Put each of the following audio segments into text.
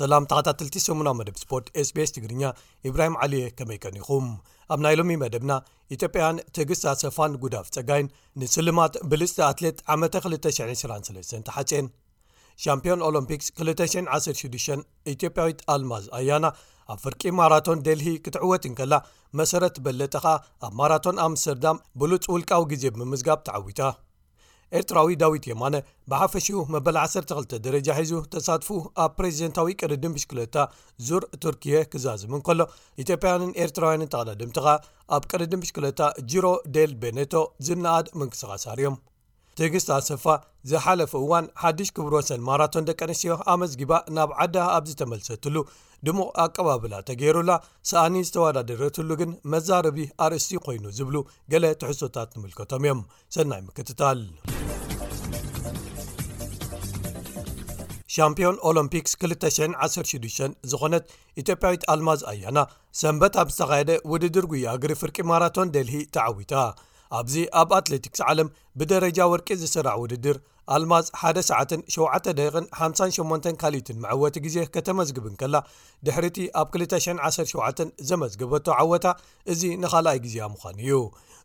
ሰላም ተኸታትልቲ ሰሙና መደብ ስፖርት ስbs ትግርኛ ኢብራሂም ዓሊየ ከመይ ቀኒኹም ኣብ ናይ ሎሚ መደብና ኢትዮጵያውያን ትግስት ኣሰፋን ጉዳፍ ጸጋይን ንስልማት ብልጽቲ ኣትሌት ዓመተ 223 ተሓጽየን ሻምፒዮን ኦሎምፒክስ 216 ኢትዮጵያዊት ኣልማዝ ኣያና ኣብ ፍርቂ ማራቶን ደልሂ ክትዕወት እንከላ መሰረት በለጠ ኸኣ ኣብ ማራቶን ኣምስተርዳም ብሉፅ ውልቃዊ ግዜ ብምዝጋብ ተዓዊታ ኤርትራዊ ዳዊት የማነ ብሓፈሽኡ መበል 12 ደረጃ ሒዙ ተሳትፉ ኣብ ፕሬዚደንታዊ ቅድድም ብሽክለታ ዙር ቱርክየ ክዛዝም እንከሎ ኢትዮጵያውያንን ኤርትራውያንን ተቐዳድምቲ ከኣ ኣብ ቅድድም ብሽክለታ ጅሮ ደል ቤነቶ ዝነኣድ ምንቅስቓስ ኣርዮም ትግስቲ ኣሰፋ ዝሓለፉ እዋን ሓድሽ ክብር ወሰን ማራቶን ደቂ ኣንስትዮ ኣመዝጊባ ናብ ዓዳ ኣብ ዝተመልሰትሉ ድምቕ ኣቀባብላ ተገይሩላ ሰኣኒ ዝተወዳደረትሉ ግን መዛረቢ ኣርእስቲ ኮይኑ ዝብሉ ገለ ትሕሶታት ንምልከቶም እዮም ሰናይ ምክትታል ሻምፒዮን ኦሎምፒክስ 216 ዝኾነት ኢትዮጵያዊት ኣልማዝ ኣያና ሰንበት ኣብ ዝተኻየደ ውድድር ጉያ እግሪ ፍርቂ ማራቶን ደልሂ ተዓዊታ ኣብዚ ኣብ ኣትሌቲክስ ዓለም ብደረጃ ወርቂ ዝስራዕ ውድድር ኣልማዝ 1ደ ሰዓትን 7 ደቂቕን 58 ካልኢትን መዐወቲ ግዜ ከተመዝግብን ከላ ድሕሪቲ ኣብ 217 ዘመዝግበቶ ዓወታ እዚ ንኻልኣይ ግዜኣ ምዃኑ እዩ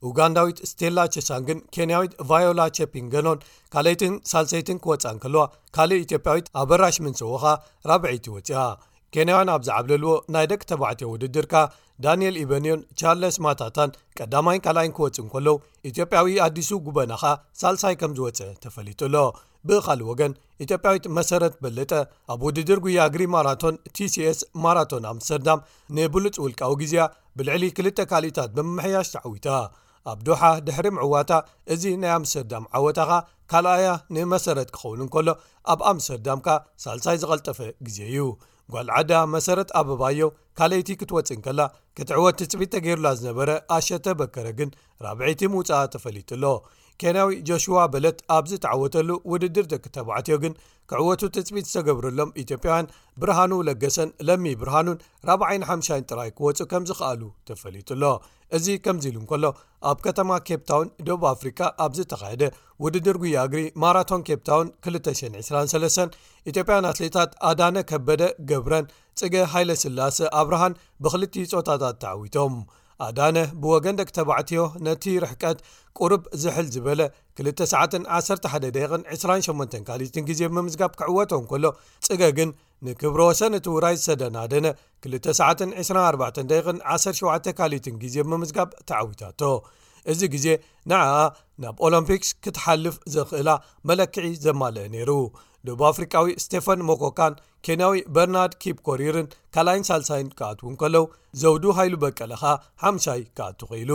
ኡጋንዳዊት ስቴላ ቸሳን ግን ኬንያዊት ቫዮላ ቸፒን ገኖን ካልኣይትን ሳልሰይትን ክወፅኣ ንከልዋ ካልእ ኢትዮጵያዊት ኣበራሽ ምንሰዎኻ ራብዐይቲ ወፅኣ ኬንያውያን ኣብ ዝዓብለልዎ ናይ ደቂ ተባዕትዮ ውድድርካ ዳንኤል ኢበንዮን ቻርለስ ማታታን ቀዳማይን ካልኣይን ክወፅ እንከሎው ኢትዮጵያዊ ኣዲሱ ጉበናኻ ሳልሳይ ከም ዝወፀ ተፈሊጡ ኣሎ ብኻልእ ወገን ኢትዮጵያዊት መሰረት በለጠ ኣብ ውድድር ጉያ እግሪ ማራቶን tcs ማራቶን ኣምስተርዳም ንብሉፅ ውልቃዊ ግዜያ ብልዕሊ ክልተ ካልኢታት ብምምሕያሽ ተዓዊታ ኣብ ዶሓ ድሕሪ ምዕዋታ እዚ ናይ ኣምስተርዳም ዓወታኻ ካልኣያ ንመሰረት ክኸውን እንከሎ ኣብ ኣምስተርዳምካ ሳልሳይ ዝቐልጠፈ ግዜ እዩ ጓልዓዳ መሰረት ኣበባዮ ካልይቲ ክትወፅ እንከላ ክትዕወት ትፅቢት ተገይሩላ ዝነበረ ኣሸተ በከረ ግን ራብዐይቲ ምውፃኣ ተፈሊጡ ኣሎ ኬንያዊ ጆሽዋ በለት ኣብ ዝተዓወተሉ ውድድር ደቂ ተባዕትዮ ግን ክዕወቱ ትፅቢት ዝተገብረሎም ኢትዮጵያውያን ብርሃኑ ለገሰን ለሚ ብርሃኑን ራብዓይን ሓምሻይን ጥራይ ክወፁ ከም ዝኽኣሉ ተፈሊጡ ኣሎ እዚ ከምዚ ኢሉ እንከሎ ኣብ ከተማ ኬፕታውን ደብ ኣፍሪካ ኣብ ዝተኻየደ ውድድር ጉያ እግሪ ማራቶን ኬፕታውን 223 ኢትዮጵያን ኣትሌታት ኣዳነ ከበደ ገብረን ፅገ ሃይለ ስላሰ ኣብርሃን ብክልቲኡ ፆታታት ተዓዊቶም ኣዳነ ብወገን ደቂ ተባዕትዮ ነቲ ርሕቀት ቁርብ ዝሕል ዝበለ 2ሰዓ11ደቂቕ28 ካሊትን ግዜ ብምምዝጋብ ክዕወቶ እንከሎ ጽገ ግን ንክብሮ ወሰን እቲ ውራይ ዝተደናደነ 2ሰዓ24ደቂቕ17 ካሊትን ግዜ ብምምዝጋብ ተዓዊታቶ እዚ ግዜ ንኣ ናብ ኦሎምፒክስ ክትሓልፍ ዘኽእላ መለክዒ ዘማልአ ነይሩ ደቡብ ኣፍሪቃዊ ስቴፈን ሞኮካን ኬንያዊ በርናርድ ኪፕ ኮሪርን ካልኣይን ሳልሳይን ክኣትዉ እንከለዉ ዘውዱ ሃይሉ በቀለ ኸኣ ሓምሻይ ክኣት ኽኢሉ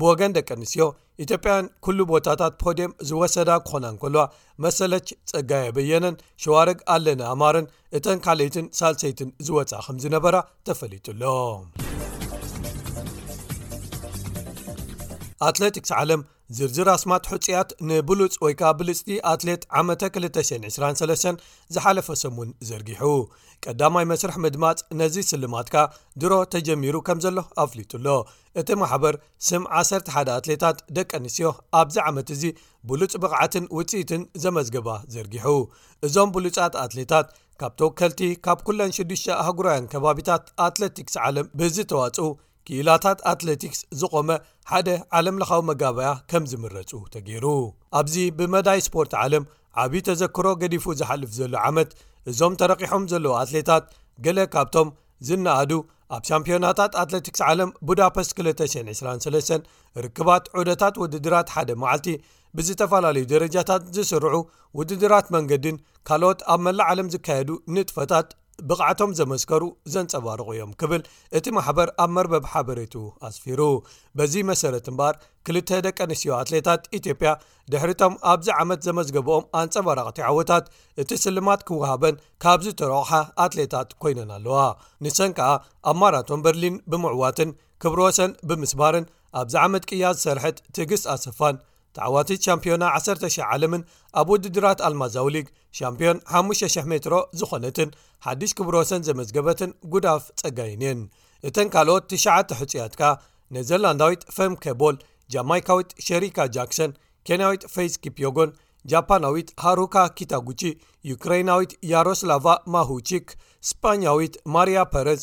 ብወገን ደቂ ኣንስትዮ ኢትዮጵያን ኩሉ ቦታታት ፖድም ዝወሰዳ ክኾና እንከልዋ መሰለች ጸጋይ ኣበየነን ሸዋርግ ኣለነ ኣማርን እተን ካልይትን ሳልሰይትን ዝወፅኣ ከም ዝነበራ ተፈሊጡ ኣሎ ኣትለቲክስ ዓለም ዝርዝር ኣስማት ሕጹያት ንብሉጽ ወይ ከኣ ብልጽቲ ኣትሌት ዓመተ 223 ዝሓለፈ ሰሙን ዘርጊሑ ቀዳማይ መስርሕ ምድማጽ ነዚ ስልማትካ ድሮ ተጀሚሩ ከም ዘሎ ኣፍሊጡ ኣሎ እቲ ማሕበር ስም 11 ኣትሌታት ደቂ ኣንስትዮ ኣብዚ ዓመት እዚ ብሉጽ ብቕዓትን ውጽኢትን ዘመዝገባ ዘርጊሑ እዞም ብሉጻት ኣትሌታት ካብ ተወከልቲ ካብ ኩለን 6ዱሽ ኣህጉራውያን ከባቢታት ኣትለቲክስ ዓለም ብዝተዋጽኡ ክኢላታት ኣትለቲክስ ዝቖመ ሓደ ዓለም ለኻዊ መጋባያ ከም ዝምረጹ ተገይሩ ኣብዚ ብመዳይ ስፖርት ዓለም ዓብዪ ተዘክሮ ገዲፉ ዝሓልፍ ዘሎ ዓመት እዞም ተረቂሖም ዘለዉ ኣትሌታት ገለ ካብቶም ዝነኣዱ ኣብ ሻምፒዮናታት ኣትለቲክስ ዓለም ቡዳፐስት 223 ርክባት ዑደታት ውድድራት ሓደ መዓልቲ ብዝተፈላለዩ ደረጃታት ዝስርዑ ውድድራት መንገድን ካልኦት ኣብ መላእ ዓለም ዝካየዱ ንጥፈታት ብቕዓቶም ዘመስከሩ ዘንፀባርቑ እዮም ክብል እቲ ማሕበር ኣብ መርበብ ሓበሬቱ ኣስፊሩ በዚ መሰረት እምበኣር ክልተ ደቂ ኣንስትዮ ኣትሌታት ኢትዮጵያ ድሕሪቶም ኣብዚ ዓመት ዘመዝገበኦም ኣንፀባራቕቲ ዓወታት እቲ ስልማት ክወሃበን ካብ ዝተረቑሓ ኣትሌታት ኮይነን ኣለዋ ንሰን ከኣ ኣብ ማራቶን በርሊን ብምዕዋትን ክብሮ ወሰን ብምስባርን ኣብዚ ዓመት ቅያ ዝሰርሐት ትግስ ኣሰፋን ተዓዋቲት ሻምፕዮና ዓሰርተ ሽሕ ዓለምን ኣብ ውድድራት ኣልማዛዊ ሊግ ሻምፕዮን ሓሙሽተ ሽሕ ሜትሮ ዝኾነትን ሓድሽ ክብር ወሰን ዘመዝገበትን ጉዳፍ ጸጋይን እየን እተን ካልኦት ትሽዓተ ሕጹያት ከኣ ነዘርላንዳዊት ፈም ከቦል ጃማይካዊት ሸሪካ ጃክሰን ኬንያዊት ፈይስ ኪፕዮጎን ጃፓናዊት ሃሩካ ኪታጉቺ ዩክረይናዊት ያሮስላቫ ማሁቺክ ስፓኛዊት ማርያ ፐረዝ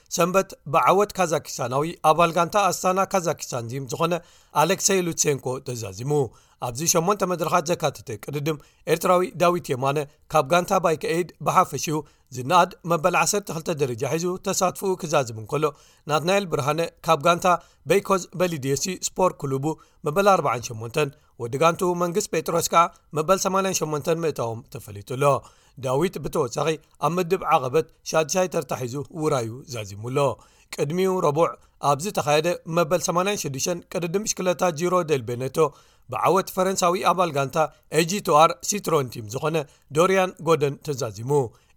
ሰንበት ብዓወት ካዛኪስታናዊ ኣባል ጋንታ ኣስታና ካዛኪስታን ዚም ዝኾነ ኣሌክሰይ ሉትሴንኮ ተዛዚሙ ኣብዚ 8 መድረኻት ዘካትተ ቅድድም ኤርትራዊ ዳዊት የማነ ካብ ጋንታ ባይከኤይድ ብሓፈሽኡ ዝነኣድ መበል 12 ደረጃ ሒዙ ተሳትፍኡ ክዛዝም እንከሎ ናትናኤል ብርሃነ ካብ ጋንታ በይኮዝ በሊድየሲ ስፖርት ክሉቡ መበል 48 ወዲ ጋንቱ መንግስ ጴጥሮስ ከኣ መበል 88 ምእታዎም ተፈሊጡ ኣሎ ዳዊት ብተወሳኺ ኣብ ምድብ ዓቐበት ሻድሻይ ተርታሒዙ ውራዩ ዛዚሙ ኣሎ ቅድሚኡ ረቡዕ ኣብዚ ተኻየደ መበል 86 ቅድድም ሽክለታ ጂሮ ደል ቤነቶ ብዓወት ፈረንሳዊ ኣባል ጋንታ ኤጂቶኣር ሲትሮን ቲም ዝኾነ ዶርያን ጎደን ተዛዚሙ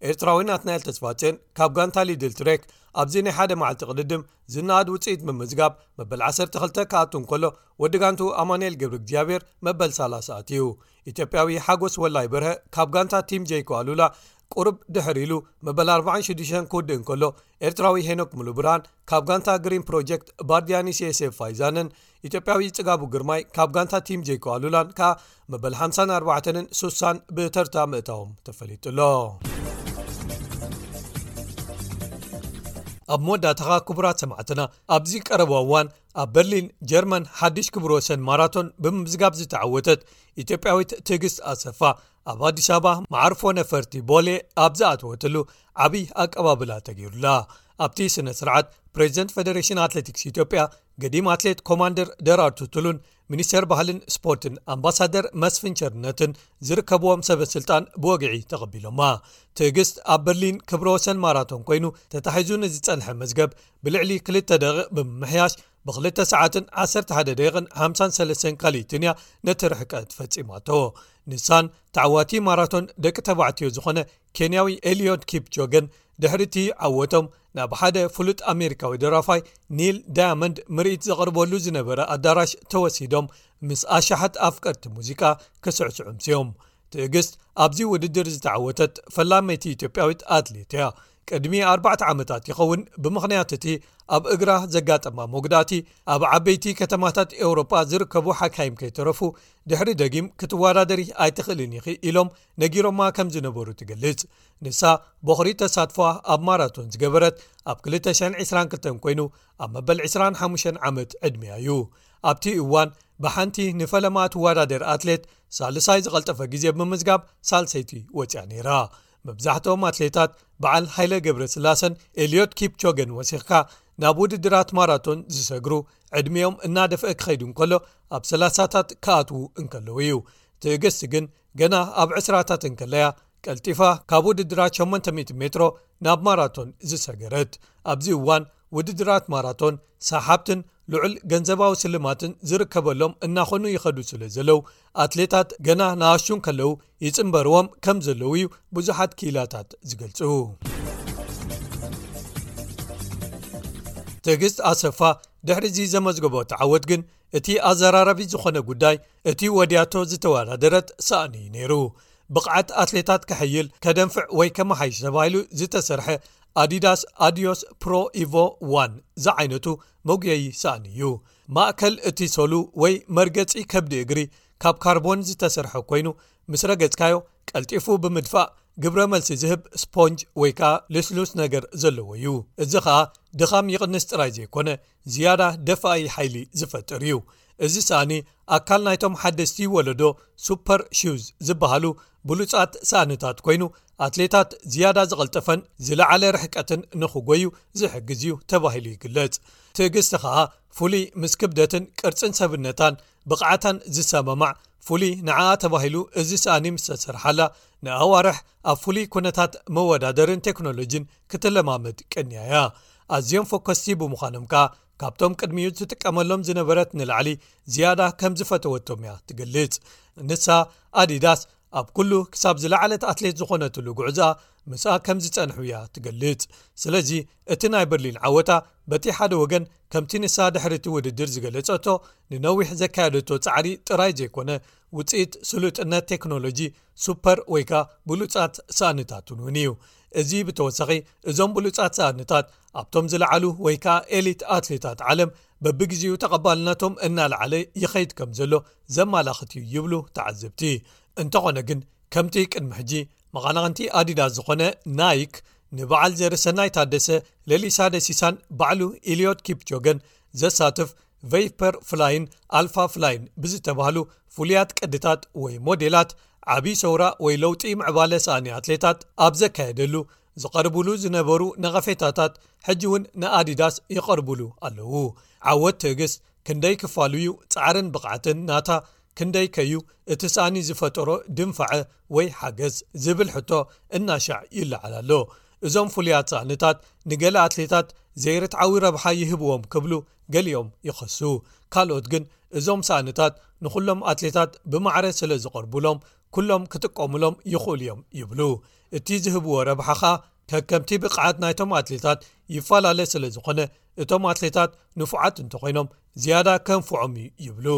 ኤርትራዊ ናትናኤል ተስፋፅን ካብ ጋንታ ሊድል ትሬክ ኣብዚ ናይ ሓደ መዓልቲ ቅድድም ዝነኣድ ውፅኢት ምምዝጋብ መበል 12 ክኣቱ እንከሎ ወዲ ጋንቱ ኣማንኤል ገብሪእግዚኣብሔር መበል ሳላሳ ኣትዩ ኢትዮጵያዊ ሓጎስ ወላይ በርሀ ካብ ጋንታ ቲም ጀይኮ ኣሉላ ቁሩብ ድሕር ኢሉ መበል 46 ክውድእ እንከሎ ኤርትራዊ ሄኖክ ምሉ ብርሃን ካብ ጋንታ ግሪን ፕሮጀክት ባርድያኒስ የሴፍ ፋይዛንን ኢትዮጵያዊ ጽጋቡ ግርማይ ካብ ጋንታ ቲም ጀይኮ ኣሉላን ከኣ መበል 54ን ሱሳን ብተርታ ምእታዎም ተፈሊጡ ኣሎ ኣብ መወዳእታኻ ክቡራት ሰማዕትና ኣብዚ ቀረባ እዋን ኣብ በርሊን ጀርመን ሓድሽ ክብር ወሰን ማራቶን ብምምዝጋብ ዝተዓወተት ኢትዮጵያዊት ትግስ ኣሰፋ ኣብ ኣዲስ ኣበባ መዓርፎ ነፈርቲ ቦሌ ኣብ ዝኣተወትሉ ዓብዪ ኣቀባብላ ተገይሩላ ኣብቲ ስነ ስርዓት ፕሬዚደንት ፌደሬሽን ኣትሌቲክስ ኢትዮጵያ ገዲም ኣትሌት ኮማንደር ደራርቱቱሉን ሚኒስቴር ባህልን ስፖርትን ኣምባሳደር መስፍን ቸርነትን ዝርከብዎም ሰበስልጣን ብወግዒ ተቐቢሎማ ትእግስት ኣብ በርሊን ክብረ ወሰን ማራቶን ኮይኑ ተታሒዙ ንዝፀንሐ መዝገብ ብልዕሊ ክልተ ደቂቕ ብምምሕያሽ ብ2 ሰዓትን 11 ደቕን 53 ካልኢትን እያ ነቲ ርሕቀት ፈፂማቶ ንሳን ተዓዋቲ ማራቶን ደቂ ተባዕትዮ ዝኾነ ኬንያዊ ኤልዮድ ኪፕጆገን ድሕሪ እቲ ዓወቶም ናብ ሓደ ፍሉጥ ኣሜሪካዊ ደራፋይ ኒል ዳያመንድ ምርኢት ዘቕርበሉ ዝነበረ ኣዳራሽ ተወሲዶም ምስ ኣሻሓት ኣፍቀርቲ ሙዚቃ ክስዕስዑ ምስዮም ትእግስት ኣብዚ ውድድር ዝተዓወተት ፈላመይቲ ኢትዮጵያዊት ኣትሌት እያ ቅድሚ ኣርባዕተ ዓመታት ይኸውን ብምኽንያት እቲ ኣብ እግራ ዘጋጠማ መጉዳእቲ ኣብ ዓበይቲ ከተማታት ኤውሮጳ ዝርከቡ ሓካይም ከይተረፉ ድሕሪ ደጊም ክትወዳደሪ ኣይትኽእልን ኢኺ ኢሎም ነጊሮማ ከም ዝነበሩ ትገልጽ ንሳ ቦኽሪ ተሳትፎ ኣብ ማራቶን ዝገበረት ኣብ 222 ኮይኑ ኣብ መበል 25 ዓመት ዕድሜያ እዩ ኣብቲ እዋን ብሓንቲ ንፈለማ ትወዳደር ኣትሌት ሳልሳይ ዝቐልጠፈ ግዜ ብምዝጋብ ሳልሰይቲ ወፅያ ነይራ መብዛሕትኦም ኣትሌታት በዓል ሃይለ ገብረ ስላሰን ኤልዮት ኪፕ ቾገን ወሲኽካ ናብ ውድድራት ማራቶን ዝሰግሩ ዕድሜኦም እናደፍአ ክኸይዱ እንከሎ ኣብ ሰላሳታት ክኣትዉ እንከለዉ እዩ ትእግስቲ ግን ገና ኣብ ዕስራታት እንከለያ ቀልጢፋ ካብ ውድድራት 800 ሜትሮ ናብ ማራቶን ዝሰገረት ኣብዚ እዋን ውድድራት ማራቶን ሳሓብትን ልዑል ገንዘባዊ ስልማትን ዝርከበሎም እናኾኑ ይኸዱ ስለ ዘለው ኣትሌታት ገና ንኣሹን ከለው ይፅምበርዎም ከም ዘለው እዩ ብዙሓት ክኢላታት ዝገልፁ ትግስት ኣሰፋ ድሕሪ እዚ ዘመዝገቦ ተዓወት ግን እቲ ኣዘራራቢ ዝኾነ ጉዳይ እቲ ወድያቶ ዝተወዳደረት ሳእኒ እዩ ነይሩ ብቕዓት ኣትሌታት ከሐይል ከደንፍዕ ወይ ከመሓይሽ ተባሂሉ ዝተሰርሐ ኣዲዳስ ኣድዮስ ፕሮ ኢቮ ዋን ዝዓይነቱ መጉየዪ ሳእኒ እዩ ማእከል እቲ ሰሉ ወይ መርገፂ ከብዲ እግሪ ካብ ካርቦን ዝተሰርሐ ኮይኑ ምስ ረገፅካዮ ቀልጢፉ ብምድፋእ ግብረ መልሲ ዝህብ ስፖንጅ ወይ ከዓ ልስሉስ ነገር ዘለዎ እዩ እዚ ከዓ ድኻም ይቕንስ ጥራይ ዘይኮነ ዝያዳ ደፋኢ ሓይሊ ዝፈጥር እዩ እዚ ሳእኒ ኣካል ናይቶም ሓደስቲ ወለዶ ሱፐር ሹዝ ዝበሃሉ ብሉፃት ሳእንታት ኮይኑ ኣትሌታት ዝያዳ ዝቐልጠፈን ዝለዓለ ርሕቀትን ንክጎዩ ዝሕግዝ እዩ ተባሂሉ ይግለፅ ትእግስቲ ከኣ ፍሉይ ምስ ክብደትን ቅርፅን ሰብነታን ብቕዓታን ዝሰማማዕ ፍሉይ ንዓኣ ተባሂሉ እዚ ሰእኒ ምስተሰርሓላ ንኣዋርሕ ኣብ ፍሉይ ኩነታት መወዳደርን ቴክኖሎጂን ክተለማመድ ቀንያ እያ ኣዝዮም ፈኮስቲ ብምዃኖም ከኣ ካብቶም ቅድሚኡ ትጥቀመሎም ዝነበረት ንላዕሊ ዝያዳ ከም ዝፈተወቶም እያ ትገልጽ ንሳ ኣዲዳስ ኣብ ኩሉ ክሳብ ዝለዓለት ኣትሌት ዝኾነትሉ ጉዕዛ ምስኣ ከም ዝጸንሑ እያ ትገልጽ ስለዚ እቲ ናይ በርሊን ዓወታ በቲ ሓደ ወገን ከምቲ ንሳ ድሕሪቲ ውድድር ዝገለጸቶ ንነዊሕ ዘካየደቶ ጻዕሪ ጥራይ ዘይኮነ ውፅኢት ስሉጥነት ቴክኖሎጂ ሱፐር ወይ ከኣ ብሉፃት ሳእንታትን እውን እዩ እዚ ብተወሳኺ እዞም ብሉፃት ሳእንታት ኣብቶም ዝለዓሉ ወይ ከኣ ኤሊት ኣትሌታት ዓለም በብግዜኡ ተቐባልነቶም እናለዓለ ይኸይድ ከም ዘሎ ዘመላኽት እዩ ይብሉ ተዓዘብቲ እንተኾነ ግን ከምቲ ቅድሚ ሕጂ መቓናቕንቲ ኣዲዳ ዝኾነ ናይክ ንበዓል ዘርሰናይ ታደሰ ሌሊሳ ደሲሳን ባዕሉ ኢልዮት ኪፕቾገን ዘሳትፍ ቨይፐር ፍላይን ኣልፋ ፍላይን ብዝተባህሉ ፍሉያት ቅድታት ወይ ሞዴላት ዓብዪ ሰውራ ወይ ለውጢ ምዕባለ ሳእኒ ኣትሌታት ኣብ ዘካየደሉ ዝቐርብሉ ዝነበሩ ነቐፌታታት ሕጂ እውን ንኣዲዳስ ይቐርብሉ ኣለዉ ዓወት ትእግስት ክንደይ ክፋሉ እዩ ፃዕርን ብቕዓትን ናታ ክንደይ ከዩ እቲ ሳእኒ ዝፈጠሮ ድንፋዐ ወይ ሓገዝ ዝብል ሕቶ እናሻዕ ይለዓል ኣሎ እዞም ፍሉያት ሳእንታት ንገለ ኣትሌታት ዘይርትዓዊ ረብሓ ይህብዎም ክብሉ ገሊኦም ይኸሱ ካልኦት ግን እዞም ሳእንታት ንዅሎም ኣትሌታት ብማዕረ ስለ ዝቐርቡሎም ኵሎም ክጥቀሙሎም ይኽእሉ እዮም ይብሉ እቲ ዝህብዎ ረብሓ ኸኣ ከከምቲ ብቕዓት ናይቶም ኣትሌታት ይፈላለ ስለ ዝዀነ እቶም ኣትሌታት ንፉዓት እንተዀይኖም ዝያዳ ከንፍዖም እዩ ይብሉ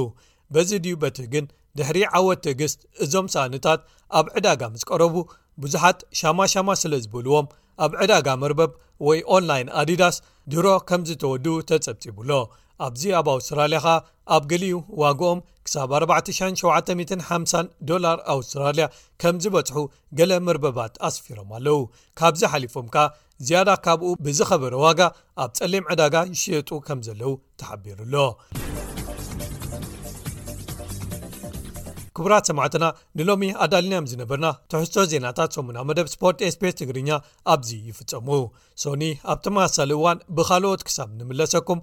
በዚ ድዩ በቲ ግን ድሕሪ ዓወት ትእግስት እዞም ሳእንታት ኣብ ዕዳጋ ምስ ቀረቡ ብዙሓት ሻማ ሻማ ስለ ዝበልዎም ኣብ ዕዳጋ መርበብ ወይ ኦንላይን ኣዲዳስ ድሮ ከምዝተወድኡ ተጸብጺቡሎ ኣብዚ ኣብ ኣውስትራልያ ኸኣ ኣብ ገሊኡ ዋግኦም ክሳብ 4750 ዶላር ኣውስትራልያ ከምዝበጽሑ ገለ መርበባት ኣስፊሮም ኣለዉ ካብዚ ሓሊፎም ከኣ ዝያዳ ካብኡ ብዝኸበረ ዋጋ ኣብ ጸሊም ዕዳጋ ይሽየጡ ከም ዘለዉ ተሓቢሩ ኣሎ ክቡራት ሰማዕትና ንሎሚ ኣዳልናዮም ዝነበርና ትሕዝቶ ዜናታት ሰሙናዊ መደብ ስፖርት ስፔስ ትግርኛ ኣብዚ ይፍፀሙ ሶኒ ኣብ ተመሳሳሊ እዋን ብካልኦት ክሳብ ንምለሰኩም